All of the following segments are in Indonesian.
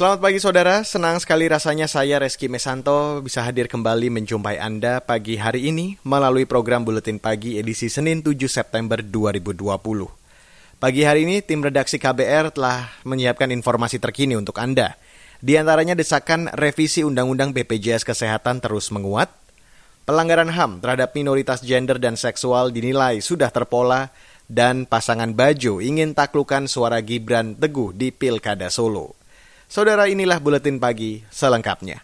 Selamat pagi saudara, senang sekali rasanya saya Reski Mesanto bisa hadir kembali menjumpai Anda pagi hari ini melalui program Buletin Pagi edisi Senin 7 September 2020. Pagi hari ini tim redaksi KBR telah menyiapkan informasi terkini untuk Anda. Di antaranya desakan revisi Undang-Undang BPJS Kesehatan terus menguat, pelanggaran HAM terhadap minoritas gender dan seksual dinilai sudah terpola, dan pasangan Bajo ingin taklukan suara Gibran Teguh di Pilkada Solo. Saudara inilah Buletin Pagi selengkapnya.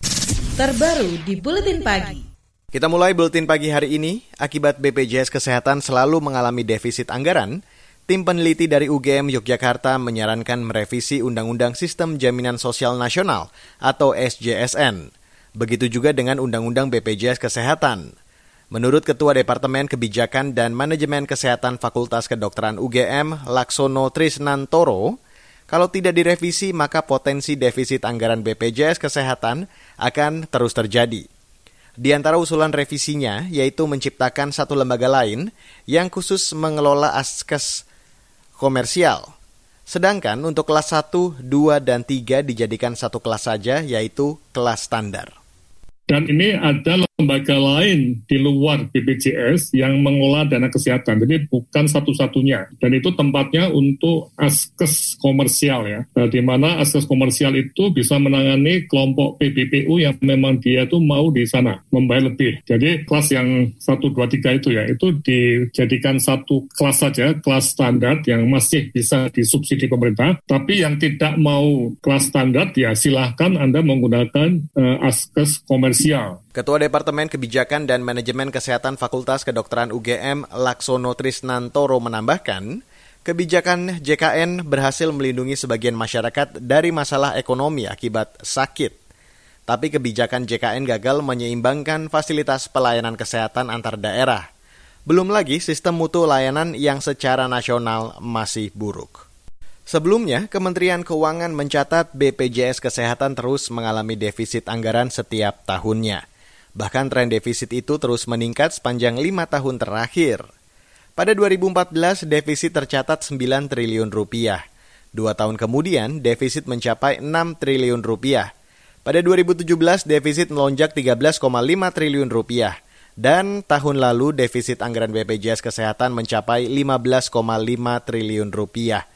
Terbaru di Buletin Pagi. Kita mulai Buletin Pagi hari ini, akibat BPJS Kesehatan selalu mengalami defisit anggaran, tim peneliti dari UGM Yogyakarta menyarankan merevisi Undang-Undang Sistem Jaminan Sosial Nasional atau SJSN. Begitu juga dengan Undang-Undang BPJS Kesehatan. Menurut Ketua Departemen Kebijakan dan Manajemen Kesehatan Fakultas Kedokteran UGM, Laksono Trisnantoro, kalau tidak direvisi, maka potensi defisit anggaran BPJS Kesehatan akan terus terjadi. Di antara usulan revisinya, yaitu menciptakan satu lembaga lain yang khusus mengelola askes komersial. Sedangkan untuk kelas 1, 2, dan 3 dijadikan satu kelas saja, yaitu kelas standar. Dan ini ada lembaga lain di luar BPJS yang mengelola dana kesehatan. Jadi bukan satu-satunya. Dan itu tempatnya untuk askes komersial ya. Nah, di mana askes komersial itu bisa menangani kelompok PBPU yang memang dia itu mau di sana membayar lebih. Jadi kelas yang 1, 2, 3 itu ya, itu dijadikan satu kelas saja, kelas standar yang masih bisa disubsidi pemerintah. Tapi yang tidak mau kelas standar ya silahkan Anda menggunakan uh, askes komersial. Ketua Departemen Kebijakan dan Manajemen Kesehatan Fakultas Kedokteran UGM Laksono Trisnantoro menambahkan, kebijakan JKN berhasil melindungi sebagian masyarakat dari masalah ekonomi akibat sakit. Tapi kebijakan JKN gagal menyeimbangkan fasilitas pelayanan kesehatan antar daerah. Belum lagi sistem mutu layanan yang secara nasional masih buruk. Sebelumnya, Kementerian Keuangan mencatat BPJS Kesehatan terus mengalami defisit anggaran setiap tahunnya. Bahkan tren defisit itu terus meningkat sepanjang lima tahun terakhir. Pada 2014, defisit tercatat 9 triliun rupiah. Dua tahun kemudian, defisit mencapai 6 triliun rupiah. Pada 2017, defisit melonjak 13,5 triliun rupiah. Dan tahun lalu, defisit anggaran BPJS Kesehatan mencapai 15,5 triliun rupiah.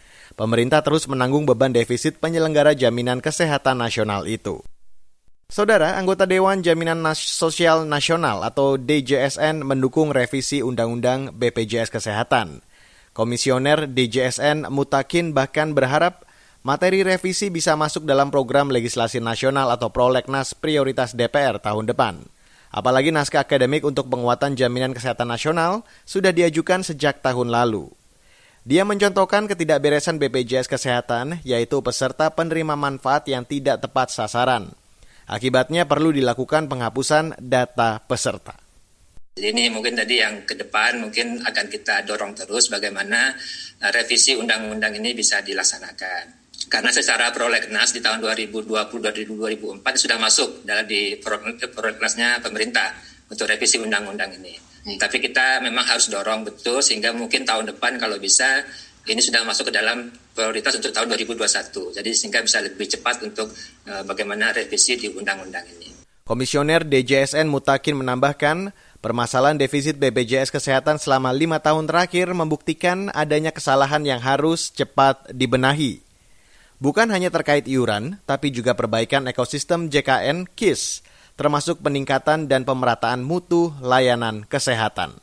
Pemerintah terus menanggung beban defisit penyelenggara jaminan kesehatan nasional itu. Saudara, anggota Dewan Jaminan Nas Sosial Nasional atau DJSN mendukung revisi Undang-Undang BPJS Kesehatan. Komisioner DJSN Mutakin bahkan berharap materi revisi bisa masuk dalam program legislasi nasional atau prolegnas prioritas DPR tahun depan. Apalagi naskah akademik untuk penguatan jaminan kesehatan nasional sudah diajukan sejak tahun lalu. Dia mencontohkan ketidakberesan BPJS Kesehatan, yaitu peserta penerima manfaat yang tidak tepat sasaran. Akibatnya perlu dilakukan penghapusan data peserta. Ini mungkin tadi yang ke depan mungkin akan kita dorong terus bagaimana uh, revisi undang-undang ini bisa dilaksanakan. Karena secara prolegnas di tahun 2020-2004 sudah masuk dalam di prolegnasnya pemerintah untuk revisi undang-undang ini. Hmm. Tapi kita memang harus dorong betul sehingga mungkin tahun depan kalau bisa ini sudah masuk ke dalam prioritas untuk tahun 2021. Jadi sehingga bisa lebih cepat untuk uh, bagaimana revisi di undang-undang ini. Komisioner DJSN Mutakin menambahkan, permasalahan defisit BPJS Kesehatan selama lima tahun terakhir membuktikan adanya kesalahan yang harus cepat dibenahi. Bukan hanya terkait iuran, tapi juga perbaikan ekosistem JKN KIS, termasuk peningkatan dan pemerataan mutu layanan kesehatan.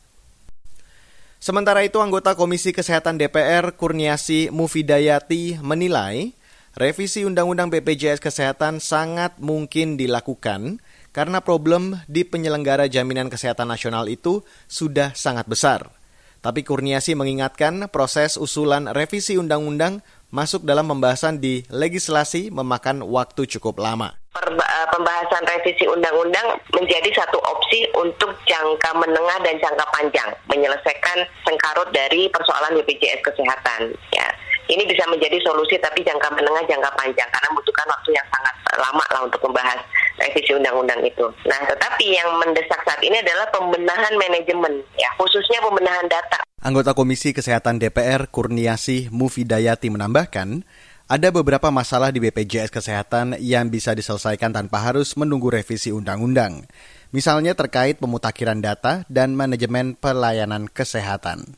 Sementara itu, anggota Komisi Kesehatan DPR Kurniasi Mufidayati menilai revisi Undang-Undang BPJS Kesehatan sangat mungkin dilakukan karena problem di penyelenggara jaminan kesehatan nasional itu sudah sangat besar. Tapi Kurniasi mengingatkan proses usulan revisi undang-undang masuk dalam pembahasan di legislasi memakan waktu cukup lama. Eh, pembahasan revisi undang-undang menjadi satu opsi untuk jangka menengah dan jangka panjang menyelesaikan sengkarut dari persoalan BPJS kesehatan ya ini bisa menjadi solusi tapi jangka menengah jangka panjang karena membutuhkan waktu yang sangat lama lah untuk membahas revisi undang-undang itu. Nah, tetapi yang mendesak saat ini adalah pembenahan manajemen, ya khususnya pembenahan data. Anggota Komisi Kesehatan DPR Kurniasih Mufidayati menambahkan, ada beberapa masalah di BPJS Kesehatan yang bisa diselesaikan tanpa harus menunggu revisi undang-undang. Misalnya terkait pemutakhiran data dan manajemen pelayanan kesehatan.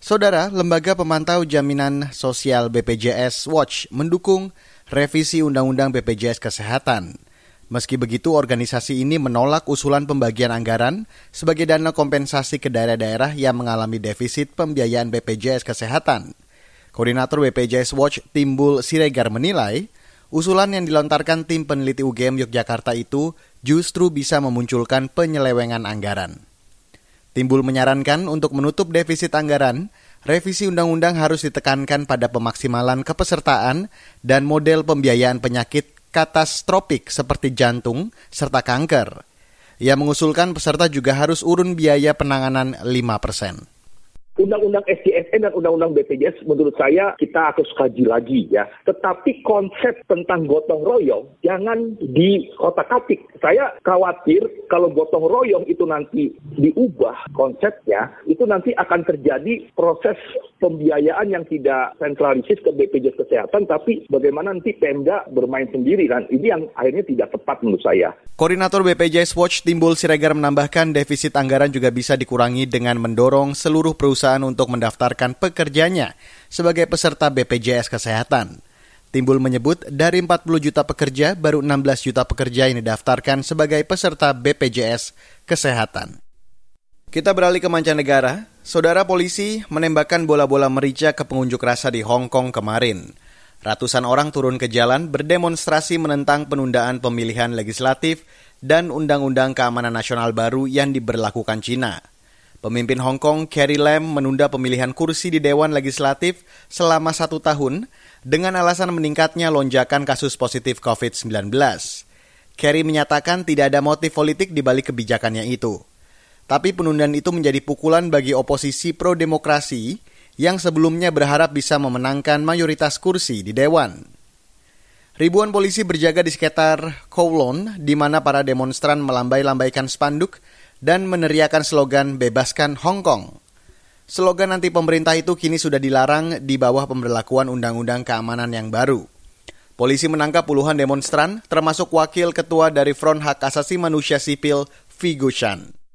Saudara, Lembaga Pemantau Jaminan Sosial BPJS Watch mendukung revisi Undang-Undang BPJS Kesehatan. Meski begitu, organisasi ini menolak usulan pembagian anggaran sebagai dana kompensasi ke daerah-daerah yang mengalami defisit pembiayaan BPJS Kesehatan. Koordinator BPJS Watch Timbul Siregar menilai, usulan yang dilontarkan tim peneliti UGM Yogyakarta itu justru bisa memunculkan penyelewengan anggaran. Timbul menyarankan untuk menutup defisit anggaran, revisi undang-undang harus ditekankan pada pemaksimalan kepesertaan dan model pembiayaan penyakit katastrofik seperti jantung serta kanker. Ia mengusulkan peserta juga harus urun biaya penanganan 5 persen. Undang-undang SDSN dan Undang-undang BPJS menurut saya kita harus kaji lagi ya. Tetapi konsep tentang gotong royong jangan di kotak atik. Saya khawatir kalau gotong royong itu nanti diubah konsepnya, itu nanti akan terjadi proses pembiayaan yang tidak sentralisis ke BPJS Kesehatan, tapi bagaimana nanti Pemda bermain sendiri dan ini yang akhirnya tidak tepat menurut saya. Koordinator BPJS Watch Timbul Siregar menambahkan defisit anggaran juga bisa dikurangi dengan mendorong seluruh perusahaan untuk mendaftarkan pekerjanya sebagai peserta BPJS Kesehatan. Timbul menyebut dari 40 juta pekerja, baru 16 juta pekerja yang didaftarkan sebagai peserta BPJS Kesehatan. Kita beralih ke mancanegara. Saudara polisi menembakkan bola-bola merica ke pengunjuk rasa di Hong Kong kemarin. Ratusan orang turun ke jalan berdemonstrasi menentang penundaan pemilihan legislatif dan undang-undang keamanan nasional baru yang diberlakukan Cina. Pemimpin Hong Kong Carrie Lam menunda pemilihan kursi di Dewan Legislatif selama satu tahun dengan alasan meningkatnya lonjakan kasus positif COVID-19. Carrie menyatakan tidak ada motif politik di balik kebijakannya itu. Tapi penundaan itu menjadi pukulan bagi oposisi pro-demokrasi yang sebelumnya berharap bisa memenangkan mayoritas kursi di Dewan. Ribuan polisi berjaga di sekitar Kowloon, di mana para demonstran melambai-lambaikan spanduk dan meneriakan slogan Bebaskan Hong Kong. Slogan anti pemerintah itu kini sudah dilarang di bawah pemberlakuan Undang-Undang Keamanan yang baru. Polisi menangkap puluhan demonstran, termasuk wakil ketua dari Front Hak Asasi Manusia Sipil, Figu Shan.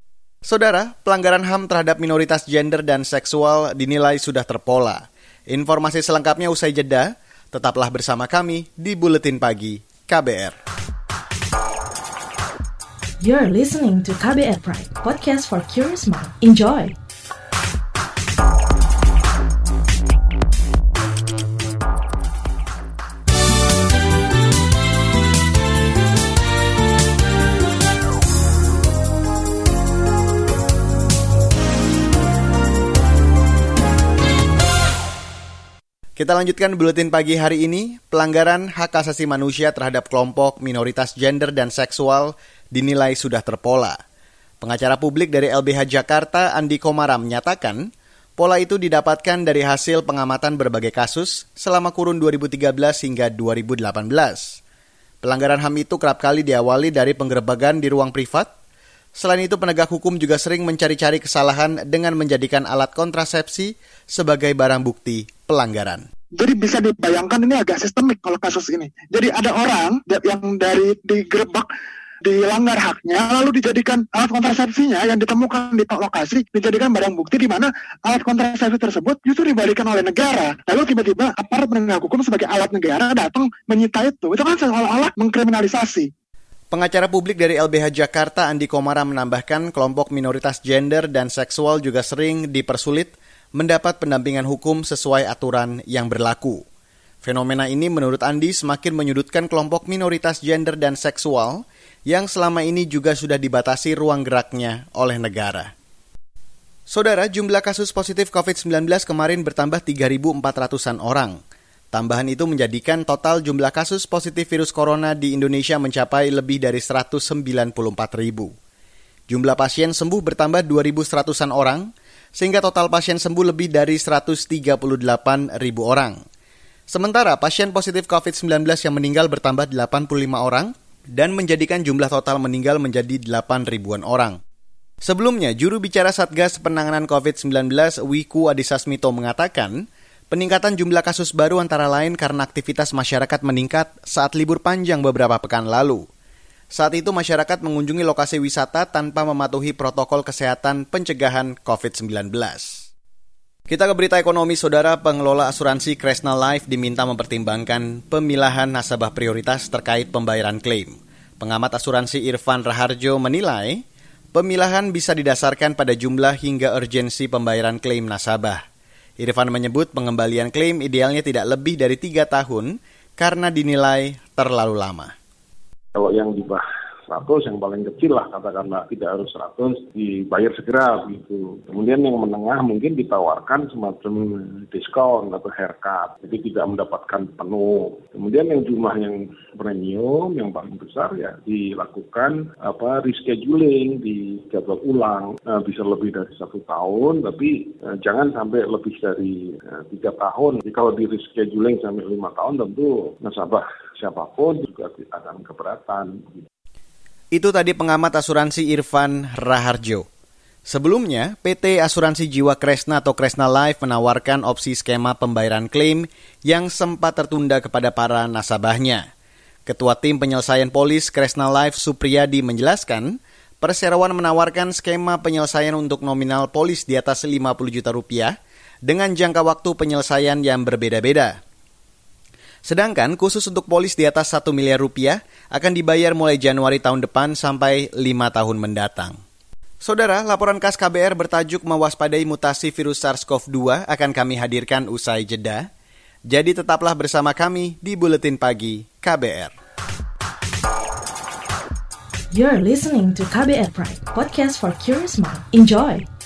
Saudara, pelanggaran HAM terhadap minoritas gender dan seksual dinilai sudah terpola. Informasi selengkapnya usai jeda, tetaplah bersama kami di Buletin Pagi KBR. You're listening to KBR Pride, podcast for curious mind. Enjoy! Kita lanjutkan buletin pagi hari ini. Pelanggaran hak asasi manusia terhadap kelompok minoritas gender dan seksual dinilai sudah terpola. Pengacara publik dari LBH Jakarta, Andi Komara, menyatakan pola itu didapatkan dari hasil pengamatan berbagai kasus selama kurun 2013 hingga 2018. Pelanggaran HAM itu kerap kali diawali dari penggerebegan di ruang privat. Selain itu, penegak hukum juga sering mencari-cari kesalahan dengan menjadikan alat kontrasepsi sebagai barang bukti pelanggaran. Jadi bisa dibayangkan ini agak sistemik kalau kasus ini. Jadi ada orang yang dari digerebek dilanggar haknya lalu dijadikan alat kontrasepsinya yang ditemukan di lokasi dijadikan barang bukti di mana alat kontrasepsi tersebut justru dibalikan oleh negara lalu tiba-tiba aparat penegak hukum sebagai alat negara datang menyita itu itu kan seolah-olah mengkriminalisasi Pengacara publik dari LBH Jakarta Andi Komara menambahkan kelompok minoritas gender dan seksual juga sering dipersulit mendapat pendampingan hukum sesuai aturan yang berlaku. Fenomena ini menurut Andi semakin menyudutkan kelompok minoritas gender dan seksual yang selama ini juga sudah dibatasi ruang geraknya oleh negara. Saudara, jumlah kasus positif COVID-19 kemarin bertambah 3.400-an orang. Tambahan itu menjadikan total jumlah kasus positif virus corona di Indonesia mencapai lebih dari 194 ribu. Jumlah pasien sembuh bertambah 2.100-an orang, sehingga total pasien sembuh lebih dari 138 ribu orang. Sementara pasien positif COVID-19 yang meninggal bertambah 85 orang dan menjadikan jumlah total meninggal menjadi 8 ribuan orang. Sebelumnya, juru bicara Satgas Penanganan COVID-19 Wiku Adhisa mengatakan, Peningkatan jumlah kasus baru antara lain karena aktivitas masyarakat meningkat saat libur panjang beberapa pekan lalu. Saat itu masyarakat mengunjungi lokasi wisata tanpa mematuhi protokol kesehatan pencegahan COVID-19. Kita ke berita ekonomi, saudara pengelola asuransi Kresna Life diminta mempertimbangkan pemilahan nasabah prioritas terkait pembayaran klaim. Pengamat asuransi Irfan Raharjo menilai, pemilahan bisa didasarkan pada jumlah hingga urgensi pembayaran klaim nasabah. Irfan menyebut pengembalian klaim idealnya tidak lebih dari tiga tahun karena dinilai terlalu lama. Kalau yang di bawah 100 yang paling kecil lah katakanlah tidak harus 100 dibayar segera gitu. Kemudian yang menengah mungkin ditawarkan semacam diskon atau haircut, jadi tidak mendapatkan penuh. Kemudian yang jumlah yang premium yang paling besar ya dilakukan apa rescheduling di jadwal ulang nah, bisa lebih dari satu tahun tapi eh, jangan sampai lebih dari eh, tiga tahun. Jadi kalau di rescheduling sampai lima tahun tentu nasabah siapa pun juga akan keberatan. Itu tadi pengamat asuransi Irfan Raharjo. Sebelumnya, PT Asuransi Jiwa Kresna atau Kresna Life menawarkan opsi skema pembayaran klaim yang sempat tertunda kepada para nasabahnya. Ketua Tim Penyelesaian Polis Kresna Life Supriyadi menjelaskan, perseroan menawarkan skema penyelesaian untuk nominal polis di atas 50 juta rupiah dengan jangka waktu penyelesaian yang berbeda-beda. Sedangkan khusus untuk polis di atas 1 miliar rupiah akan dibayar mulai Januari tahun depan sampai 5 tahun mendatang. Saudara, laporan khas KBR bertajuk mewaspadai mutasi virus SARS-CoV-2 akan kami hadirkan usai jeda. Jadi tetaplah bersama kami di Buletin Pagi KBR. You're listening to KBR Pride, podcast for curious mind. Enjoy!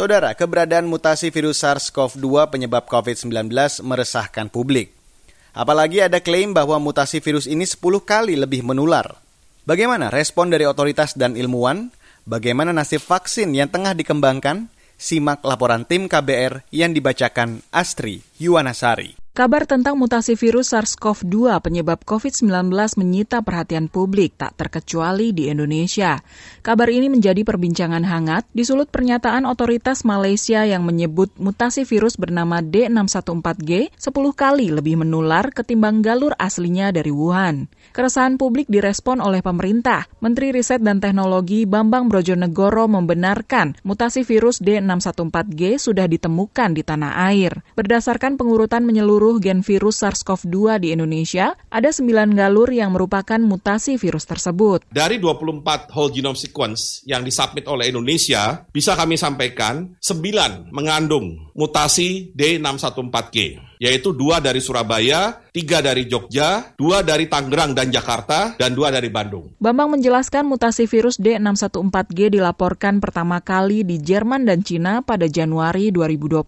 Saudara, keberadaan mutasi virus SARS-CoV-2 penyebab COVID-19 meresahkan publik. Apalagi ada klaim bahwa mutasi virus ini 10 kali lebih menular. Bagaimana respon dari otoritas dan ilmuwan? Bagaimana nasib vaksin yang tengah dikembangkan? Simak laporan tim KBR yang dibacakan Astri Yuwanasari. Kabar tentang mutasi virus SARS-CoV-2 penyebab COVID-19 menyita perhatian publik, tak terkecuali di Indonesia. Kabar ini menjadi perbincangan hangat disulut pernyataan otoritas Malaysia yang menyebut mutasi virus bernama D614G 10 kali lebih menular ketimbang galur aslinya dari Wuhan. Keresahan publik direspon oleh pemerintah. Menteri Riset dan Teknologi Bambang Brojonegoro membenarkan mutasi virus D614G sudah ditemukan di tanah air. Berdasarkan pengurutan menyeluruh gen virus SARS-CoV-2 di Indonesia, ada 9 galur yang merupakan mutasi virus tersebut. Dari 24 whole genome sequence yang disubmit oleh Indonesia, bisa kami sampaikan 9 mengandung mutasi D614G yaitu dua dari Surabaya, tiga dari Jogja, dua dari Tangerang dan Jakarta, dan dua dari Bandung. Bambang menjelaskan mutasi virus D614G dilaporkan pertama kali di Jerman dan Cina pada Januari 2020.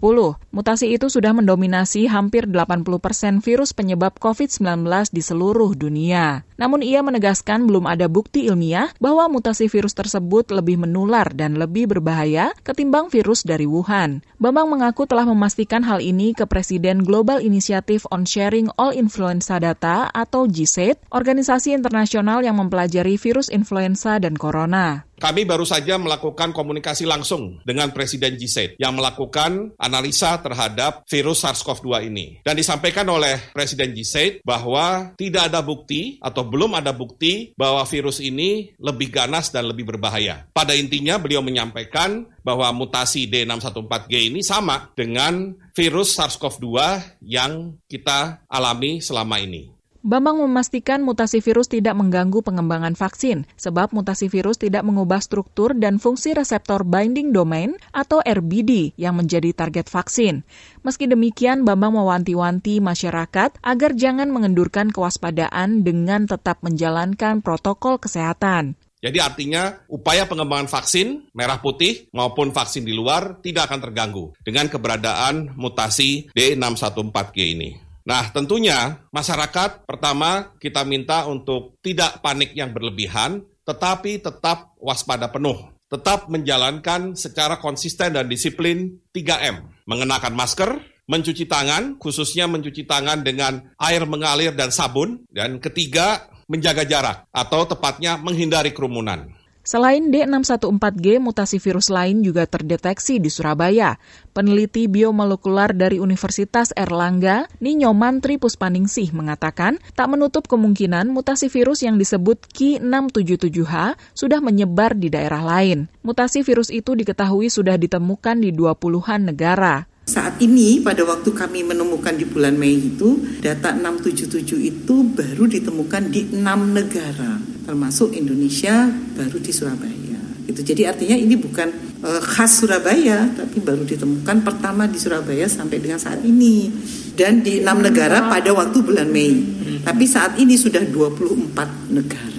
Mutasi itu sudah mendominasi hampir 80 persen virus penyebab COVID-19 di seluruh dunia. Namun ia menegaskan belum ada bukti ilmiah bahwa mutasi virus tersebut lebih menular dan lebih berbahaya ketimbang virus dari Wuhan. Bambang mengaku telah memastikan hal ini ke Presiden Global Initiative on Sharing All Influenza Data atau GSAID, organisasi internasional yang mempelajari virus influenza dan corona. Kami baru saja melakukan komunikasi langsung dengan Presiden G7 yang melakukan analisa terhadap virus SARS-CoV-2 ini. Dan disampaikan oleh Presiden G7 bahwa tidak ada bukti atau belum ada bukti bahwa virus ini lebih ganas dan lebih berbahaya. Pada intinya beliau menyampaikan bahwa mutasi D614G ini sama dengan virus SARS-CoV-2 yang kita alami selama ini. Bambang memastikan mutasi virus tidak mengganggu pengembangan vaksin, sebab mutasi virus tidak mengubah struktur dan fungsi reseptor binding domain atau RBD yang menjadi target vaksin. Meski demikian, Bambang mewanti-wanti masyarakat agar jangan mengendurkan kewaspadaan dengan tetap menjalankan protokol kesehatan. Jadi artinya upaya pengembangan vaksin merah putih maupun vaksin di luar tidak akan terganggu dengan keberadaan mutasi D614G ini. Nah, tentunya masyarakat pertama kita minta untuk tidak panik yang berlebihan, tetapi tetap waspada penuh. Tetap menjalankan secara konsisten dan disiplin 3M. Mengenakan masker, mencuci tangan, khususnya mencuci tangan dengan air mengalir dan sabun. Dan ketiga, menjaga jarak atau tepatnya menghindari kerumunan. Selain D614G, mutasi virus lain juga terdeteksi di Surabaya. Peneliti biomolekular dari Universitas Erlangga, Ninyo Mantri Puspaningsih mengatakan, tak menutup kemungkinan mutasi virus yang disebut Ki677H sudah menyebar di daerah lain. Mutasi virus itu diketahui sudah ditemukan di 20-an negara. Saat ini pada waktu kami menemukan di bulan Mei itu data 677 itu baru ditemukan di enam negara termasuk Indonesia baru di Surabaya. Itu jadi artinya ini bukan uh, khas Surabaya tapi baru ditemukan pertama di Surabaya sampai dengan saat ini dan di enam negara pada waktu bulan Mei. Tapi saat ini sudah 24 negara.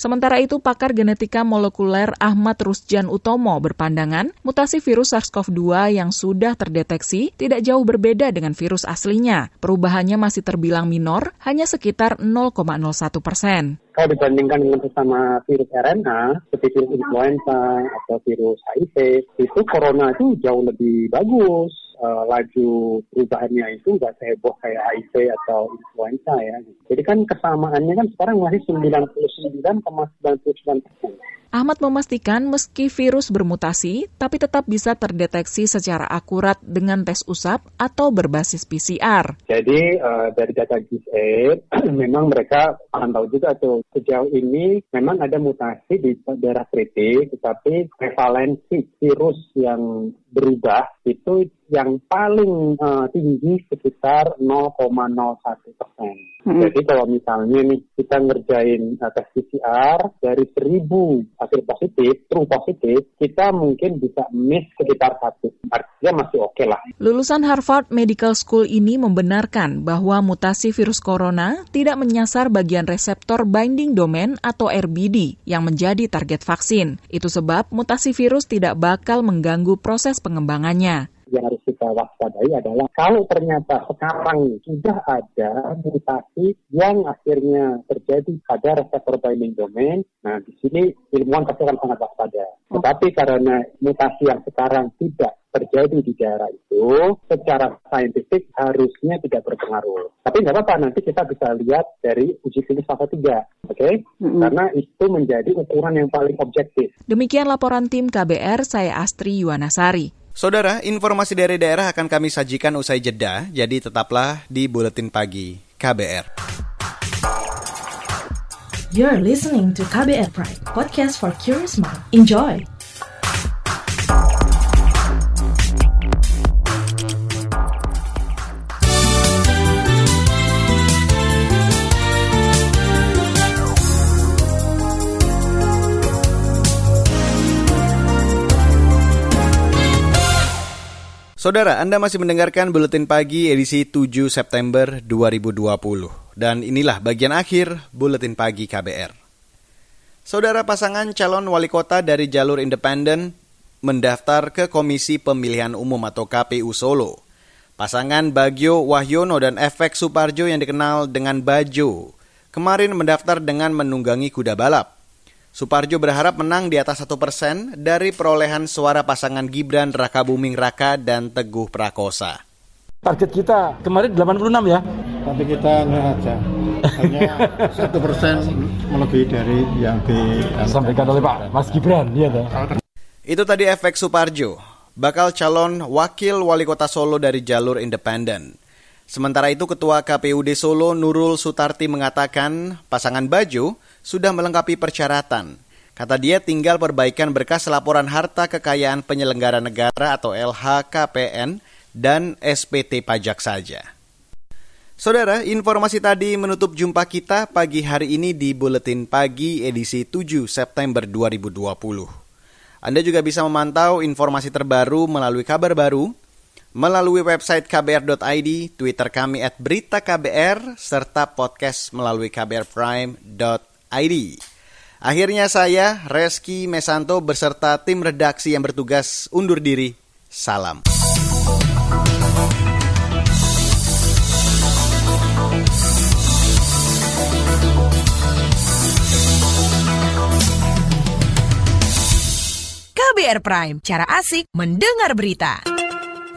Sementara itu, pakar genetika molekuler Ahmad Rusjan Utomo berpandangan mutasi virus SARS-CoV-2 yang sudah terdeteksi tidak jauh berbeda dengan virus aslinya. Perubahannya masih terbilang minor, hanya sekitar 0,01 persen. Kalau dibandingkan dengan sesama virus RNA, seperti virus influenza atau virus HIV, itu corona itu jauh lebih bagus uh, laju perubahannya itu nggak seheboh kayak HIV atau influenza ya. Jadi kan kesamaannya kan sekarang masih 99,99 persen. Ahmad memastikan meski virus bermutasi, tapi tetap bisa terdeteksi secara akurat dengan tes usap atau berbasis PCR. Jadi uh, dari data GISAID, memang mereka akan tahu juga tuh sejauh ini memang ada mutasi di daerah kritik, tetapi prevalensi virus yang berubah itu yang paling uh, tinggi sekitar 0,01 persen. Hmm. Jadi kalau misalnya nih kita ngerjain uh, tes PCR dari seribu hasil positif, true positif, kita mungkin bisa miss sekitar satu. Artinya masih oke okay lah. Lulusan Harvard Medical School ini membenarkan bahwa mutasi virus corona tidak menyasar bagian reseptor binding domain atau RBD yang menjadi target vaksin. Itu sebab mutasi virus tidak bakal mengganggu proses pengembangannya yang harus kita waspadai adalah kalau ternyata sekarang sudah ada mutasi yang akhirnya terjadi pada reseptor binding domain, nah di sini ilmuwan pasti akan sangat waspada. Oh. Tetapi karena mutasi yang sekarang tidak terjadi di daerah itu secara saintifik harusnya tidak berpengaruh. Tapi nggak apa-apa, nanti kita bisa lihat dari uji klinis fase 3, oke? Okay? Mm-hmm. Karena itu menjadi ukuran yang paling objektif. Demikian laporan tim KBR, saya Astri Yuwanasari. Saudara, informasi dari daerah akan kami sajikan usai jeda, jadi tetaplah di Buletin Pagi KBR. You're listening to KBR Pride, podcast for curious mind. Enjoy! Saudara, Anda masih mendengarkan Buletin Pagi edisi 7 September 2020. Dan inilah bagian akhir Buletin Pagi KBR. Saudara pasangan calon wali kota dari jalur independen mendaftar ke Komisi Pemilihan Umum atau KPU Solo. Pasangan Bagio Wahyono dan Efek Suparjo yang dikenal dengan Bajo kemarin mendaftar dengan menunggangi kuda balap. Suparjo berharap menang di atas satu persen dari perolehan suara pasangan Gibran Raka Buming Raka dan Teguh Prakosa. Target kita kemarin 86 ya. Tapi kita nggak aja. Hanya satu persen melebihi dari yang disampaikan oleh Pak Mas Gibran. Ya, Itu tadi efek Suparjo, bakal calon wakil wali kota Solo dari jalur independen. Sementara itu Ketua KPUD Solo Nurul Sutarti mengatakan pasangan Bajo sudah melengkapi persyaratan. Kata dia tinggal perbaikan berkas laporan harta kekayaan penyelenggara negara atau LHKPN dan SPT pajak saja. Saudara, informasi tadi menutup jumpa kita pagi hari ini di Buletin Pagi edisi 7 September 2020. Anda juga bisa memantau informasi terbaru melalui kabar baru, melalui website kbr.id, Twitter kami at berita KBR, serta podcast melalui kbrprime.id. Akhirnya saya, Reski Mesanto, beserta tim redaksi yang bertugas undur diri. Salam. KBR Prime, cara asik mendengar berita.